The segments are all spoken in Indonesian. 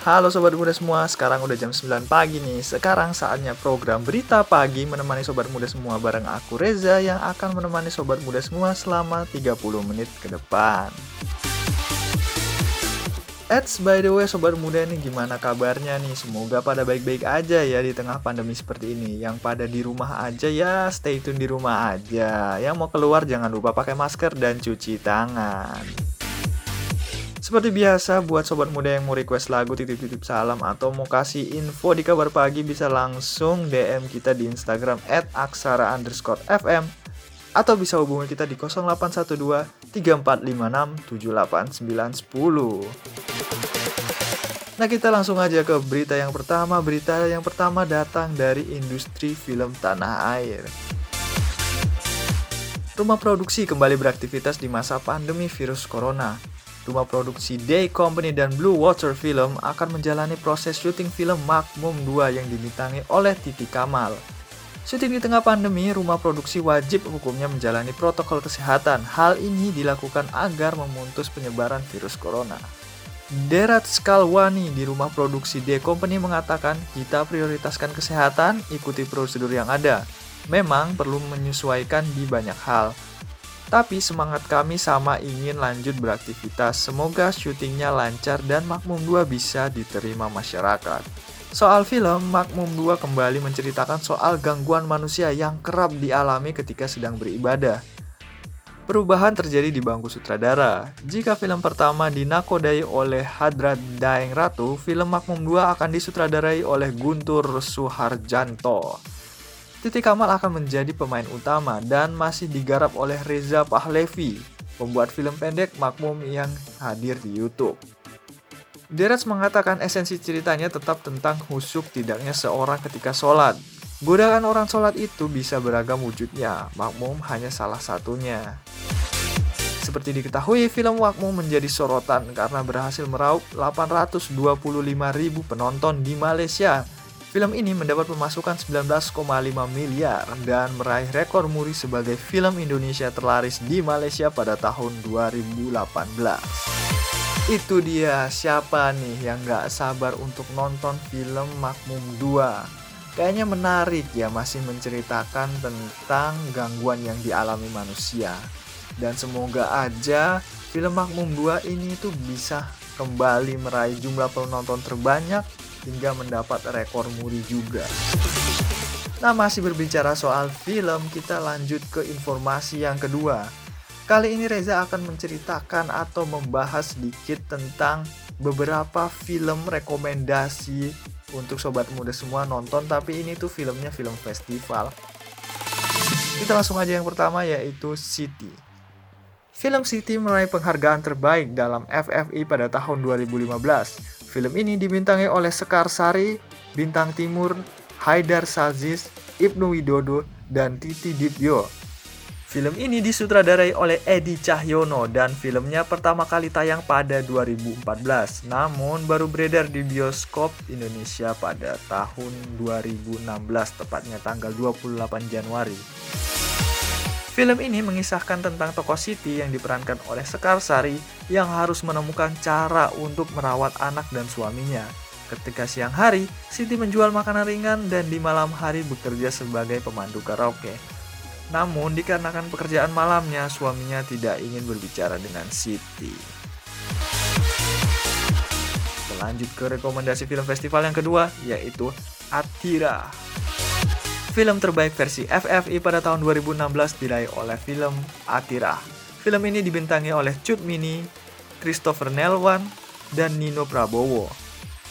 Halo Sobat Muda semua, sekarang udah jam 9 pagi nih. Sekarang saatnya program Berita Pagi menemani Sobat Muda semua bareng aku Reza Yang akan menemani Sobat Muda semua selama 30 menit ke depan Eits, by the way Sobat Muda nih gimana kabarnya nih? Semoga pada baik-baik aja ya di tengah pandemi seperti ini. Yang pada di rumah aja ya stay tune di rumah aja. Yang mau keluar jangan lupa pakai masker dan cuci tangan. Seperti biasa, buat sobat muda yang mau request lagu titip-titip salam atau mau kasih info di kabar pagi bisa langsung DM kita di Instagram at atau bisa hubungi kita di 0812 3456 78910. Nah kita langsung aja ke berita yang pertama. Berita yang pertama datang dari industri film tanah air. Rumah produksi kembali beraktivitas di masa pandemi virus corona. Rumah produksi Day Company dan Blue Water Film akan menjalani proses syuting film Makmum 2 yang dibintangi oleh Titi Kamal. Syuting di tengah pandemi, rumah produksi wajib hukumnya menjalani protokol kesehatan. Hal ini dilakukan agar memutus penyebaran virus corona. Derat Skalwani di rumah produksi Day Company mengatakan, kita prioritaskan kesehatan, ikuti prosedur yang ada. Memang perlu menyesuaikan di banyak hal, tapi semangat kami sama ingin lanjut beraktivitas. Semoga syutingnya lancar dan Makmum 2 bisa diterima masyarakat. Soal film, Makmum 2 kembali menceritakan soal gangguan manusia yang kerap dialami ketika sedang beribadah. Perubahan terjadi di bangku sutradara. Jika film pertama dinakodai oleh Hadrat Daeng Ratu, film Makmum 2 akan disutradarai oleh Guntur Suharjanto. Titi Kamal akan menjadi pemain utama dan masih digarap oleh Reza Pahlevi, pembuat film pendek Makmum yang hadir di YouTube. Deraj mengatakan esensi ceritanya tetap tentang husuk tidaknya seorang ketika sholat. Godaan orang sholat itu bisa beragam wujudnya, Makmum hanya salah satunya. Seperti diketahui, film Makmum menjadi sorotan karena berhasil meraup 825 ribu penonton di Malaysia Film ini mendapat pemasukan 19,5 miliar dan meraih rekor muri sebagai film Indonesia terlaris di Malaysia pada tahun 2018. Itu dia siapa nih yang gak sabar untuk nonton film Makmum 2. Kayaknya menarik ya masih menceritakan tentang gangguan yang dialami manusia. Dan semoga aja film Makmum 2 ini tuh bisa kembali meraih jumlah penonton terbanyak hingga mendapat rekor muri juga. Nah, masih berbicara soal film, kita lanjut ke informasi yang kedua. Kali ini Reza akan menceritakan atau membahas sedikit tentang beberapa film rekomendasi untuk sobat muda semua nonton, tapi ini tuh filmnya film festival. Kita langsung aja yang pertama yaitu City. Film City meraih penghargaan terbaik dalam FFI pada tahun 2015 Film ini dibintangi oleh Sekar Sari, Bintang Timur, Haidar Sazis, Ibnu Widodo, dan Titi Dibyo. Film ini disutradarai oleh Edi Cahyono dan filmnya pertama kali tayang pada 2014, namun baru beredar di bioskop Indonesia pada tahun 2016, tepatnya tanggal 28 Januari. Film ini mengisahkan tentang tokoh Siti yang diperankan oleh Sekar Sari yang harus menemukan cara untuk merawat anak dan suaminya. Ketika siang hari, Siti menjual makanan ringan dan di malam hari bekerja sebagai pemandu karaoke. Namun dikarenakan pekerjaan malamnya, suaminya tidak ingin berbicara dengan Siti. Lanjut ke rekomendasi film festival yang kedua, yaitu Atira. Film terbaik versi FFI pada tahun 2016 diraih oleh film Atira. Film ini dibintangi oleh Cut Mini, Christopher Nelwan, dan Nino Prabowo.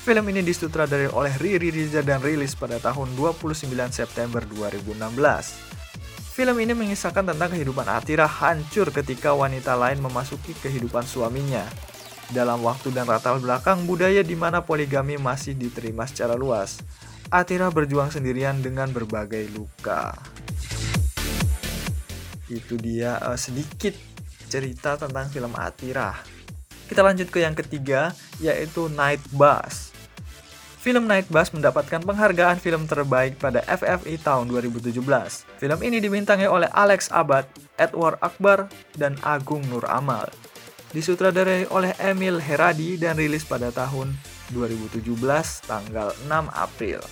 Film ini disutradarai oleh Riri Riza dan rilis pada tahun 29 September 2016. Film ini mengisahkan tentang kehidupan Atira hancur ketika wanita lain memasuki kehidupan suaminya. Dalam waktu dan latar belakang budaya di mana poligami masih diterima secara luas. Atira berjuang sendirian dengan berbagai luka. Itu dia uh, sedikit cerita tentang film Atira. Kita lanjut ke yang ketiga, yaitu Night Bus. Film Night Bus mendapatkan penghargaan film terbaik pada FFI tahun 2017. Film ini dibintangi oleh Alex Abad, Edward Akbar, dan Agung Nur Amal. Disutradarai oleh Emil Heradi dan rilis pada tahun 2017 tanggal 6 April.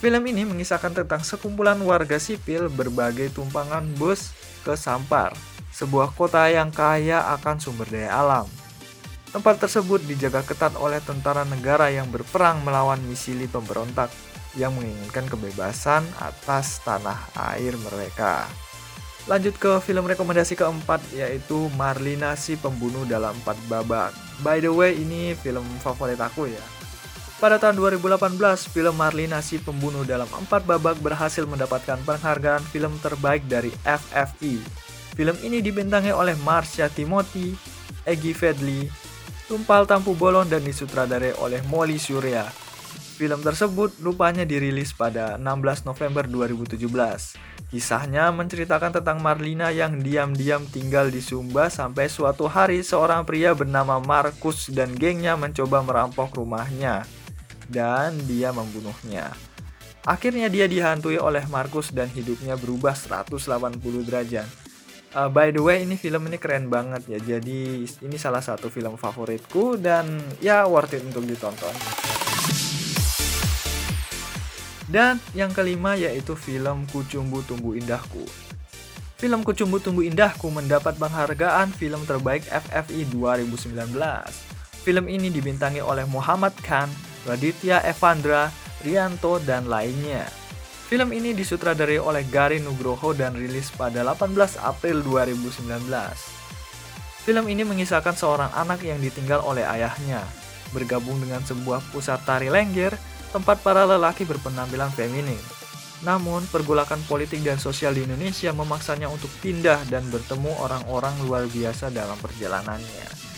Film ini mengisahkan tentang sekumpulan warga sipil berbagai tumpangan bus ke Sampar, sebuah kota yang kaya akan sumber daya alam. Tempat tersebut dijaga ketat oleh tentara negara yang berperang melawan misili pemberontak yang menginginkan kebebasan atas tanah air mereka. Lanjut ke film rekomendasi keempat yaitu Marlina si pembunuh dalam empat babak. By the way ini film favorit aku ya. Pada tahun 2018, film Marlina si pembunuh dalam empat babak berhasil mendapatkan penghargaan film terbaik dari FFI. Film ini dibintangi oleh Marsha Timothy, Egi Fedli, Tumpal Tampu Bolon dan disutradarai oleh Molly Surya. Film tersebut rupanya dirilis pada 16 November 2017. Kisahnya menceritakan tentang Marlina yang diam-diam tinggal di Sumba sampai suatu hari seorang pria bernama Markus dan gengnya mencoba merampok rumahnya dan dia membunuhnya. Akhirnya dia dihantui oleh Markus dan hidupnya berubah 180 derajat. Uh, by the way, ini film ini keren banget ya. Jadi ini salah satu film favoritku dan ya worth it untuk ditonton. Dan yang kelima yaitu film Kucumbu Tumbuh Indahku. Film Kucumbu Tumbuh Indahku mendapat penghargaan film terbaik FFI 2019. Film ini dibintangi oleh Muhammad Khan, Raditya Evandra, Rianto, dan lainnya. Film ini disutradarai oleh Gary Nugroho dan rilis pada 18 April 2019. Film ini mengisahkan seorang anak yang ditinggal oleh ayahnya, bergabung dengan sebuah pusat tari lengger tempat para lelaki berpenampilan feminin. Namun, pergolakan politik dan sosial di Indonesia memaksanya untuk pindah dan bertemu orang-orang luar biasa dalam perjalanannya.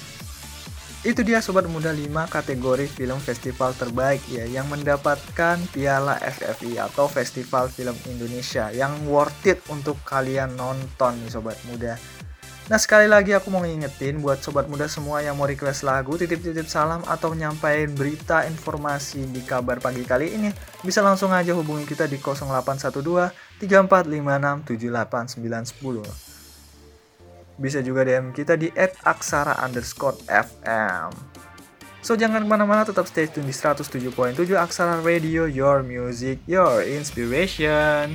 Itu dia sobat muda 5 kategori film festival terbaik ya yang mendapatkan piala FFI atau Festival Film Indonesia yang worth it untuk kalian nonton nih sobat muda. Nah sekali lagi aku mau ngingetin buat sobat muda semua yang mau request lagu, titip-titip salam atau nyampain berita informasi di kabar pagi kali ini bisa langsung aja hubungi kita di 0812 3456 78910. Bisa juga DM kita di @aksara underscore FM. So jangan ke mana-mana tetap stay tune di 107.7 Aksara Radio, your music, your inspiration.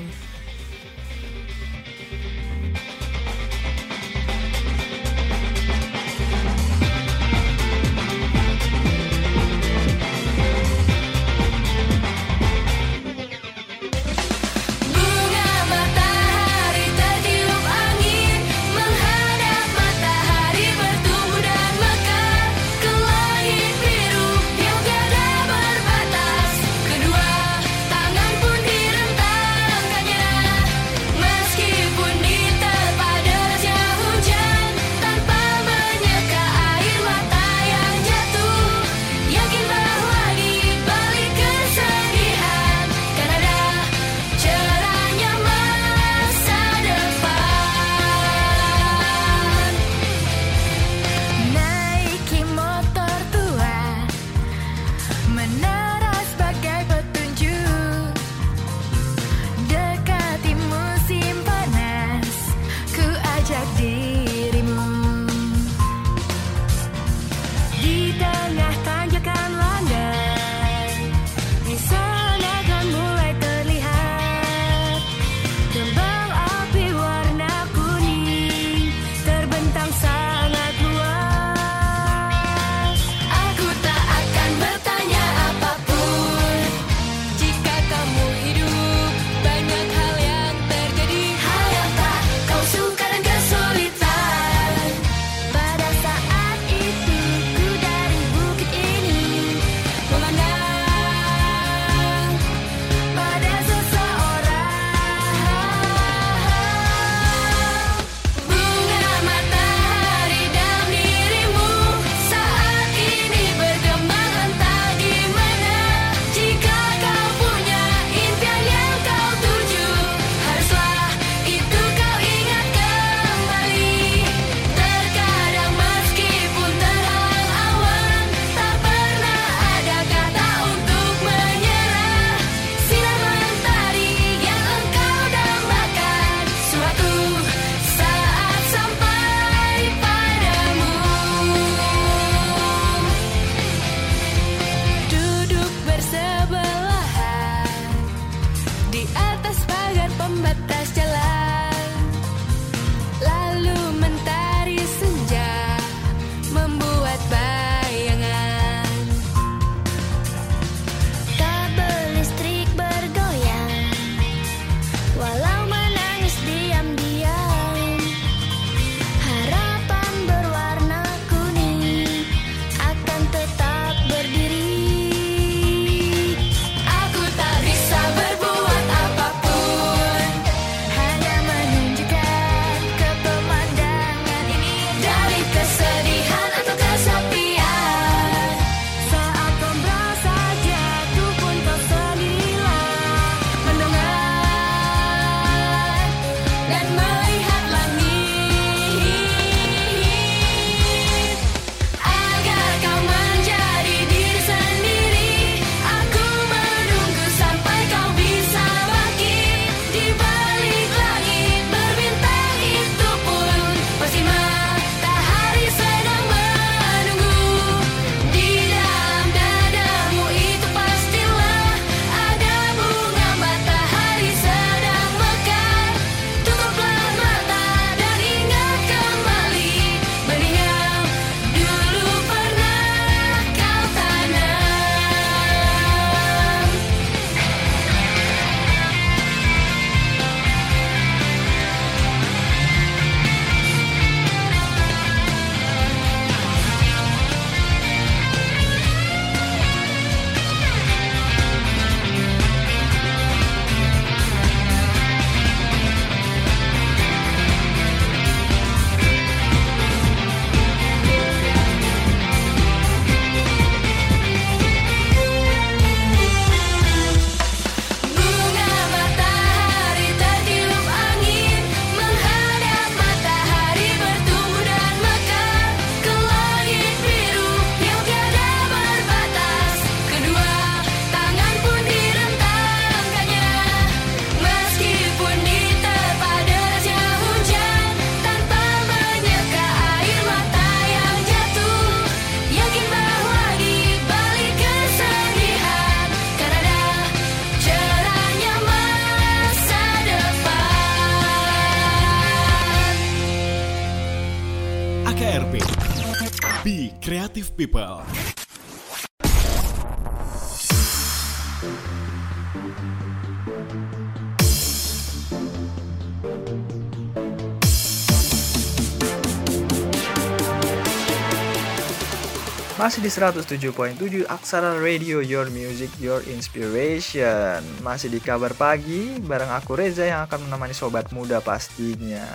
Masih di 107.7 Aksara Radio Your Music Your Inspiration. Masih di kabar pagi Bareng aku Reza yang akan menemani sobat muda pastinya.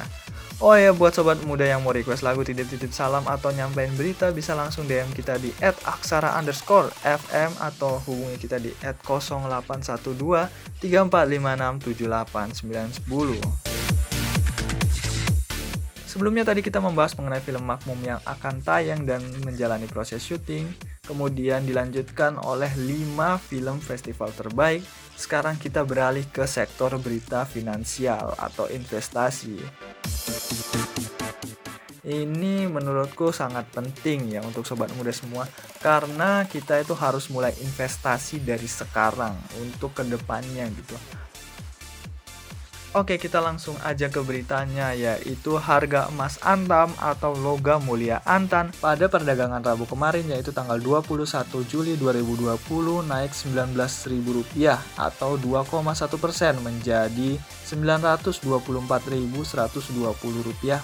Oh ya buat sobat muda yang mau request lagu titip-titip salam atau nyampein berita Bisa langsung DM kita di at aksara underscore FM Atau hubungi kita di at 0812 3456 910 Sebelumnya tadi kita membahas mengenai film Makmum yang akan tayang dan menjalani proses syuting, kemudian dilanjutkan oleh 5 film festival terbaik. Sekarang kita beralih ke sektor berita finansial atau investasi. Ini menurutku sangat penting ya untuk sobat muda semua karena kita itu harus mulai investasi dari sekarang untuk ke depannya gitu Oke, kita langsung aja ke beritanya yaitu harga emas antam atau logam mulia antan pada perdagangan Rabu kemarin yaitu tanggal 21 Juli 2020 naik Rp19.000 atau 2,1% menjadi Rp924.120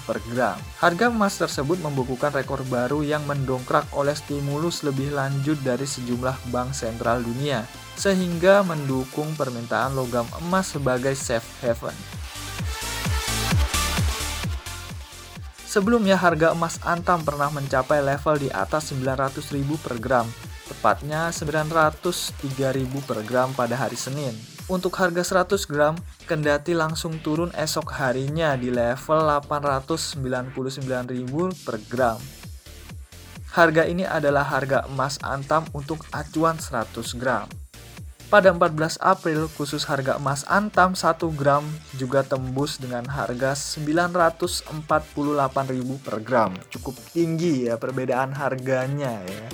per gram. Harga emas tersebut membukukan rekor baru yang mendongkrak oleh stimulus lebih lanjut dari sejumlah bank sentral dunia sehingga mendukung permintaan logam emas sebagai safe haven. Sebelumnya harga emas antam pernah mencapai level di atas 900.000 per gram, tepatnya 903.000 per gram pada hari Senin. Untuk harga 100 gram, kendati langsung turun esok harinya di level 899.000 per gram. Harga ini adalah harga emas antam untuk acuan 100 gram. Pada 14 April, khusus harga emas antam 1 gram juga tembus dengan harga 948.000 per gram. Cukup tinggi ya perbedaan harganya ya.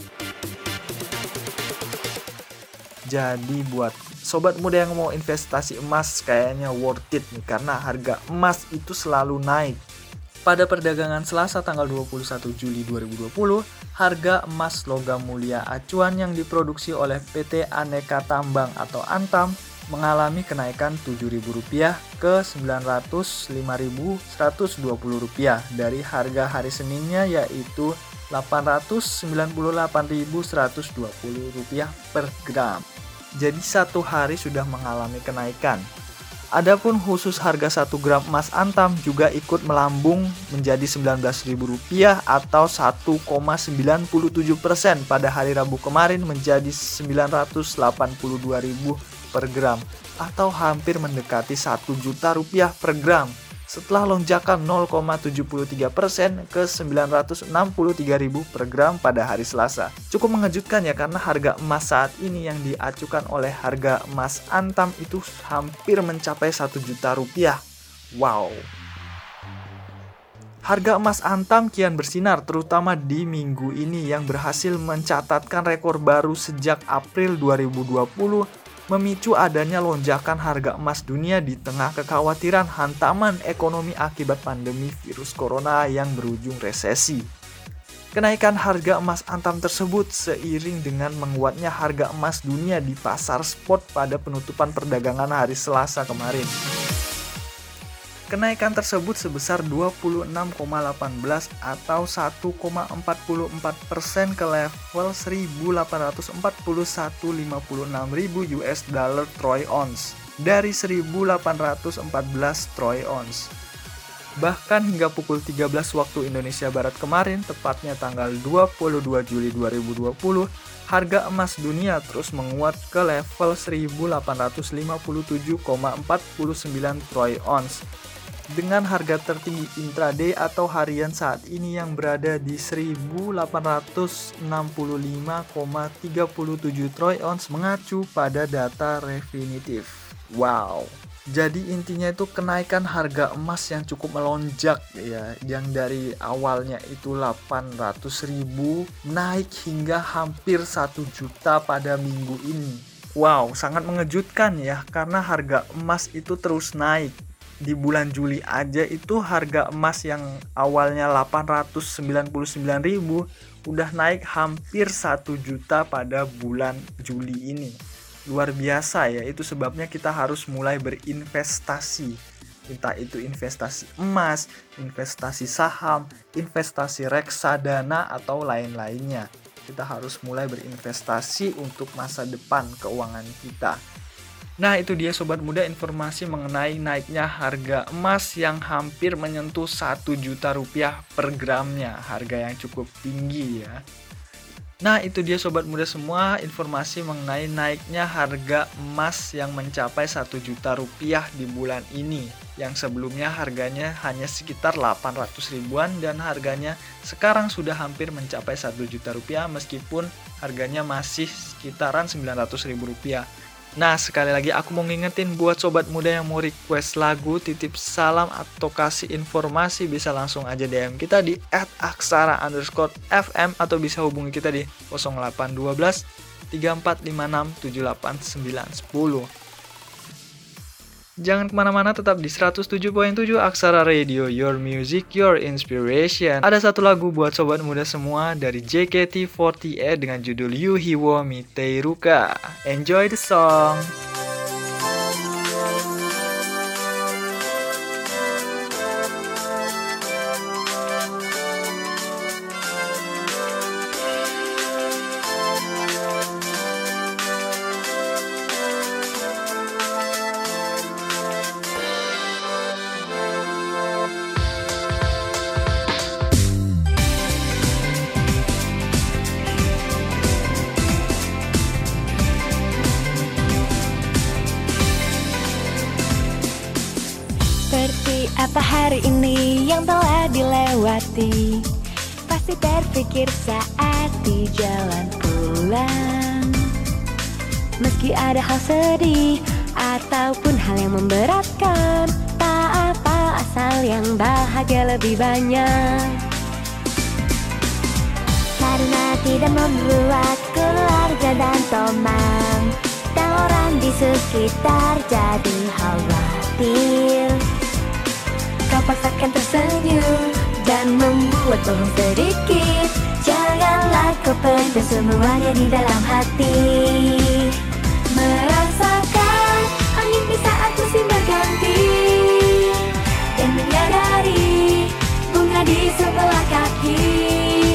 Jadi buat sobat muda yang mau investasi emas kayaknya worth it nih karena harga emas itu selalu naik. Pada perdagangan Selasa tanggal 21 Juli 2020, harga emas logam mulia acuan yang diproduksi oleh PT Aneka Tambang atau Antam mengalami kenaikan Rp7.000 ke Rp905.120 dari harga hari Seninnya yaitu Rp898.120 per gram. Jadi satu hari sudah mengalami kenaikan. Adapun khusus harga 1 gram emas antam juga ikut melambung menjadi Rp19.000 atau 1,97% pada hari Rabu kemarin menjadi Rp982.000 per gram atau hampir mendekati 1 juta rupiah per gram setelah lonjakan 0,73% ke 963.000 per gram pada hari Selasa. Cukup mengejutkan ya karena harga emas saat ini yang diacukan oleh harga emas Antam itu hampir mencapai 1 juta rupiah. Wow. Harga emas Antam kian bersinar terutama di minggu ini yang berhasil mencatatkan rekor baru sejak April 2020 memicu adanya lonjakan harga emas dunia di tengah kekhawatiran hantaman ekonomi akibat pandemi virus corona yang berujung resesi. Kenaikan harga emas antam tersebut seiring dengan menguatnya harga emas dunia di pasar spot pada penutupan perdagangan hari Selasa kemarin. Kenaikan tersebut sebesar 26,18 atau 1,44 persen ke level 1841,56 US dollar troy ounce dari 1814 troy ounce. Bahkan hingga pukul 13 waktu Indonesia Barat kemarin, tepatnya tanggal 22 Juli 2020, harga emas dunia terus menguat ke level 1857,49 troy ounce dengan harga tertinggi intraday atau harian saat ini yang berada di 1865,37 troy ounce mengacu pada data definitif. Wow. Jadi intinya itu kenaikan harga emas yang cukup melonjak ya, yang dari awalnya itu 800.000 naik hingga hampir 1 juta pada minggu ini. Wow, sangat mengejutkan ya karena harga emas itu terus naik di bulan Juli aja itu harga emas yang awalnya 899.000 udah naik hampir 1 juta pada bulan Juli ini. Luar biasa ya, itu sebabnya kita harus mulai berinvestasi. Entah itu investasi emas, investasi saham, investasi reksadana atau lain-lainnya. Kita harus mulai berinvestasi untuk masa depan keuangan kita. Nah itu dia sobat muda informasi mengenai naiknya harga emas yang hampir menyentuh 1 juta rupiah per gramnya. Harga yang cukup tinggi ya. Nah itu dia sobat muda semua informasi mengenai naiknya harga emas yang mencapai 1 juta rupiah di bulan ini. Yang sebelumnya harganya hanya sekitar 800 ribuan dan harganya sekarang sudah hampir mencapai 1 juta rupiah meskipun harganya masih sekitaran 900 ribu rupiah Nah sekali lagi aku mau ngingetin buat sobat muda yang mau request lagu, titip salam atau kasih informasi bisa langsung aja DM kita di @aksara underscore FM atau bisa hubungi kita di 0812 3456 78910. Jangan ke mana-mana tetap di 107.7 Aksara Radio Your Music, Your Inspiration Ada satu lagu buat sobat muda semua dari JKT48 dengan judul Yuhiwo Miteiruka Enjoy the song! Hari ini yang telah dilewati. Pasti terpikir saat di jalan pulang. Meski ada hal sedih Ataupun hal yang memberatkan Tak apa asal yang bahagia lebih banyak. Karena tidak membuat keluarga dan teman Dan orang di sekitar jadi khawatir paksakan tersenyum dan membuat bohong sedikit. Janganlah kau pendam semuanya di dalam hati. Merasakan angin di saat musim berganti Dan menyadari bunga di sebelah kaki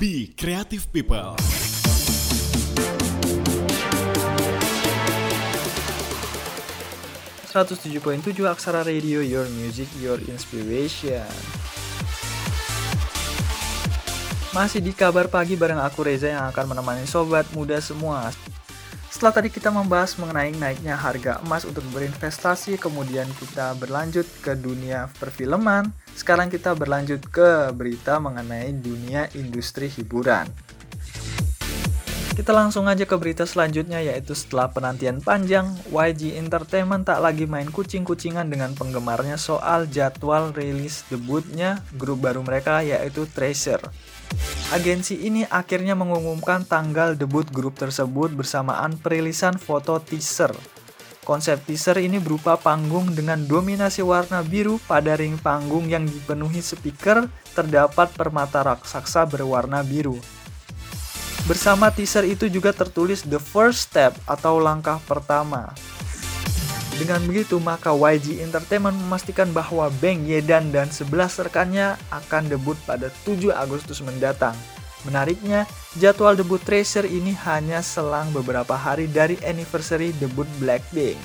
Be Creative People. .7 Aksara Radio Your Music Your Inspiration Masih di kabar pagi bareng aku Reza yang akan menemani sobat muda semua setelah tadi kita membahas mengenai naiknya harga emas untuk berinvestasi, kemudian kita berlanjut ke dunia perfilman. Sekarang kita berlanjut ke berita mengenai dunia industri hiburan. Kita langsung aja ke berita selanjutnya yaitu setelah penantian panjang, YG Entertainment tak lagi main kucing-kucingan dengan penggemarnya soal jadwal rilis debutnya grup baru mereka yaitu Tracer. Agensi ini akhirnya mengumumkan tanggal debut grup tersebut bersamaan perilisan foto teaser. Konsep teaser ini berupa panggung dengan dominasi warna biru pada ring panggung yang dipenuhi speaker terdapat permata raksasa berwarna biru. Bersama teaser itu juga tertulis The First Step atau langkah pertama. Dengan begitu, maka YG Entertainment memastikan bahwa Bang Yedan dan 11 rekannya akan debut pada 7 Agustus mendatang. Menariknya, jadwal debut Tracer ini hanya selang beberapa hari dari anniversary debut Blackpink.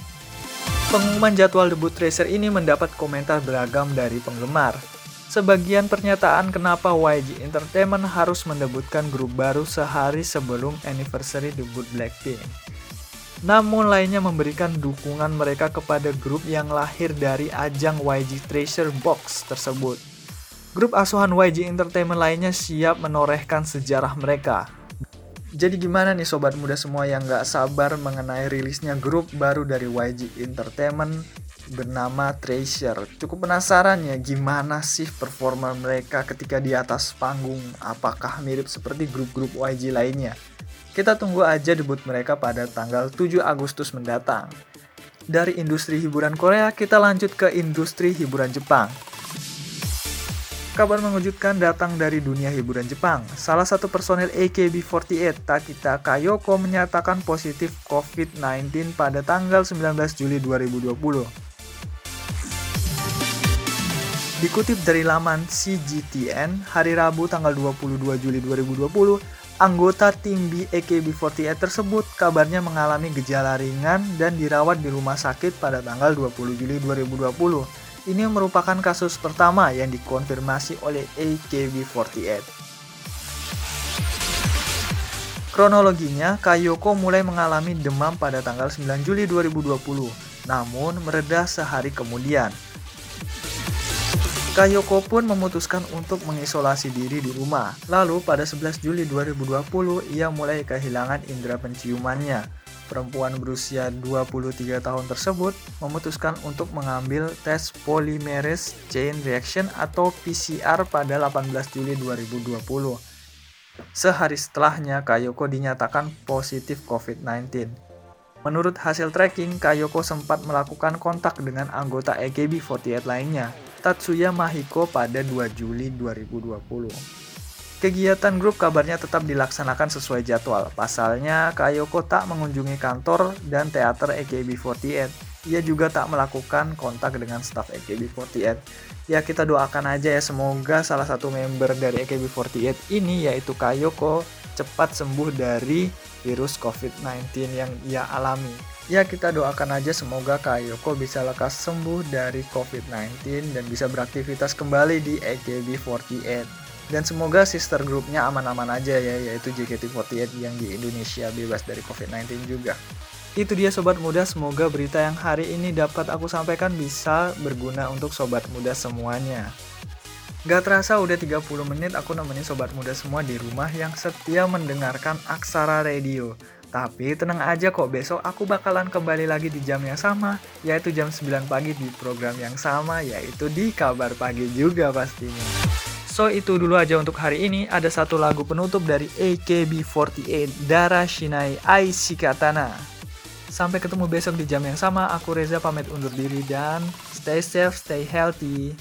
Pengumuman jadwal debut Tracer ini mendapat komentar beragam dari penggemar. Sebagian pernyataan kenapa YG Entertainment harus mendebutkan grup baru sehari sebelum anniversary debut Blackpink. Namun lainnya memberikan dukungan mereka kepada grup yang lahir dari ajang YG Treasure Box tersebut. Grup asuhan YG Entertainment lainnya siap menorehkan sejarah mereka. Jadi gimana nih sobat muda semua yang gak sabar mengenai rilisnya grup baru dari YG Entertainment bernama Treasure. Cukup penasaran ya gimana sih performa mereka ketika di atas panggung? Apakah mirip seperti grup-grup YG lainnya? Kita tunggu aja debut mereka pada tanggal 7 Agustus mendatang. Dari industri hiburan Korea, kita lanjut ke industri hiburan Jepang. Kabar mengejutkan datang dari dunia hiburan Jepang. Salah satu personel AKB48, Takita Kayoko, menyatakan positif COVID-19 pada tanggal 19 Juli 2020. Dikutip dari laman CGTN, hari Rabu tanggal 22 Juli 2020, anggota tim B AKB48 tersebut kabarnya mengalami gejala ringan dan dirawat di rumah sakit pada tanggal 20 Juli 2020. Ini merupakan kasus pertama yang dikonfirmasi oleh AKB48. Kronologinya, Kayoko mulai mengalami demam pada tanggal 9 Juli 2020, namun mereda sehari kemudian. Kayoko pun memutuskan untuk mengisolasi diri di rumah. Lalu pada 11 Juli 2020, ia mulai kehilangan indera penciumannya. Perempuan berusia 23 tahun tersebut memutuskan untuk mengambil tes polymerase chain reaction atau PCR pada 18 Juli 2020. Sehari setelahnya, Kayoko dinyatakan positif COVID-19. Menurut hasil tracking, Kayoko sempat melakukan kontak dengan anggota AKB48 lainnya, Tatsuya Mahiko pada 2 Juli 2020. Kegiatan grup kabarnya tetap dilaksanakan sesuai jadwal. Pasalnya, Kayoko tak mengunjungi kantor dan teater AKB48. Ia juga tak melakukan kontak dengan staf AKB48. Ya kita doakan aja ya semoga salah satu member dari AKB48 ini yaitu Kayoko cepat sembuh dari virus COVID-19 yang ia alami. Ya kita doakan aja semoga Kak Yoko bisa lekas sembuh dari COVID-19 dan bisa beraktivitas kembali di AKB48. Dan semoga sister grupnya aman-aman aja ya, yaitu JKT48 yang di Indonesia bebas dari COVID-19 juga. Itu dia sobat muda, semoga berita yang hari ini dapat aku sampaikan bisa berguna untuk sobat muda semuanya. Gak terasa udah 30 menit aku nemenin sobat muda semua di rumah yang setia mendengarkan Aksara Radio. Tapi tenang aja kok besok aku bakalan kembali lagi di jam yang sama, yaitu jam 9 pagi di program yang sama, yaitu di kabar pagi juga pastinya. So itu dulu aja untuk hari ini, ada satu lagu penutup dari AKB48, Dara Shinai Ai Shikatana. Sampai ketemu besok di jam yang sama, aku Reza pamit undur diri dan stay safe, stay healthy.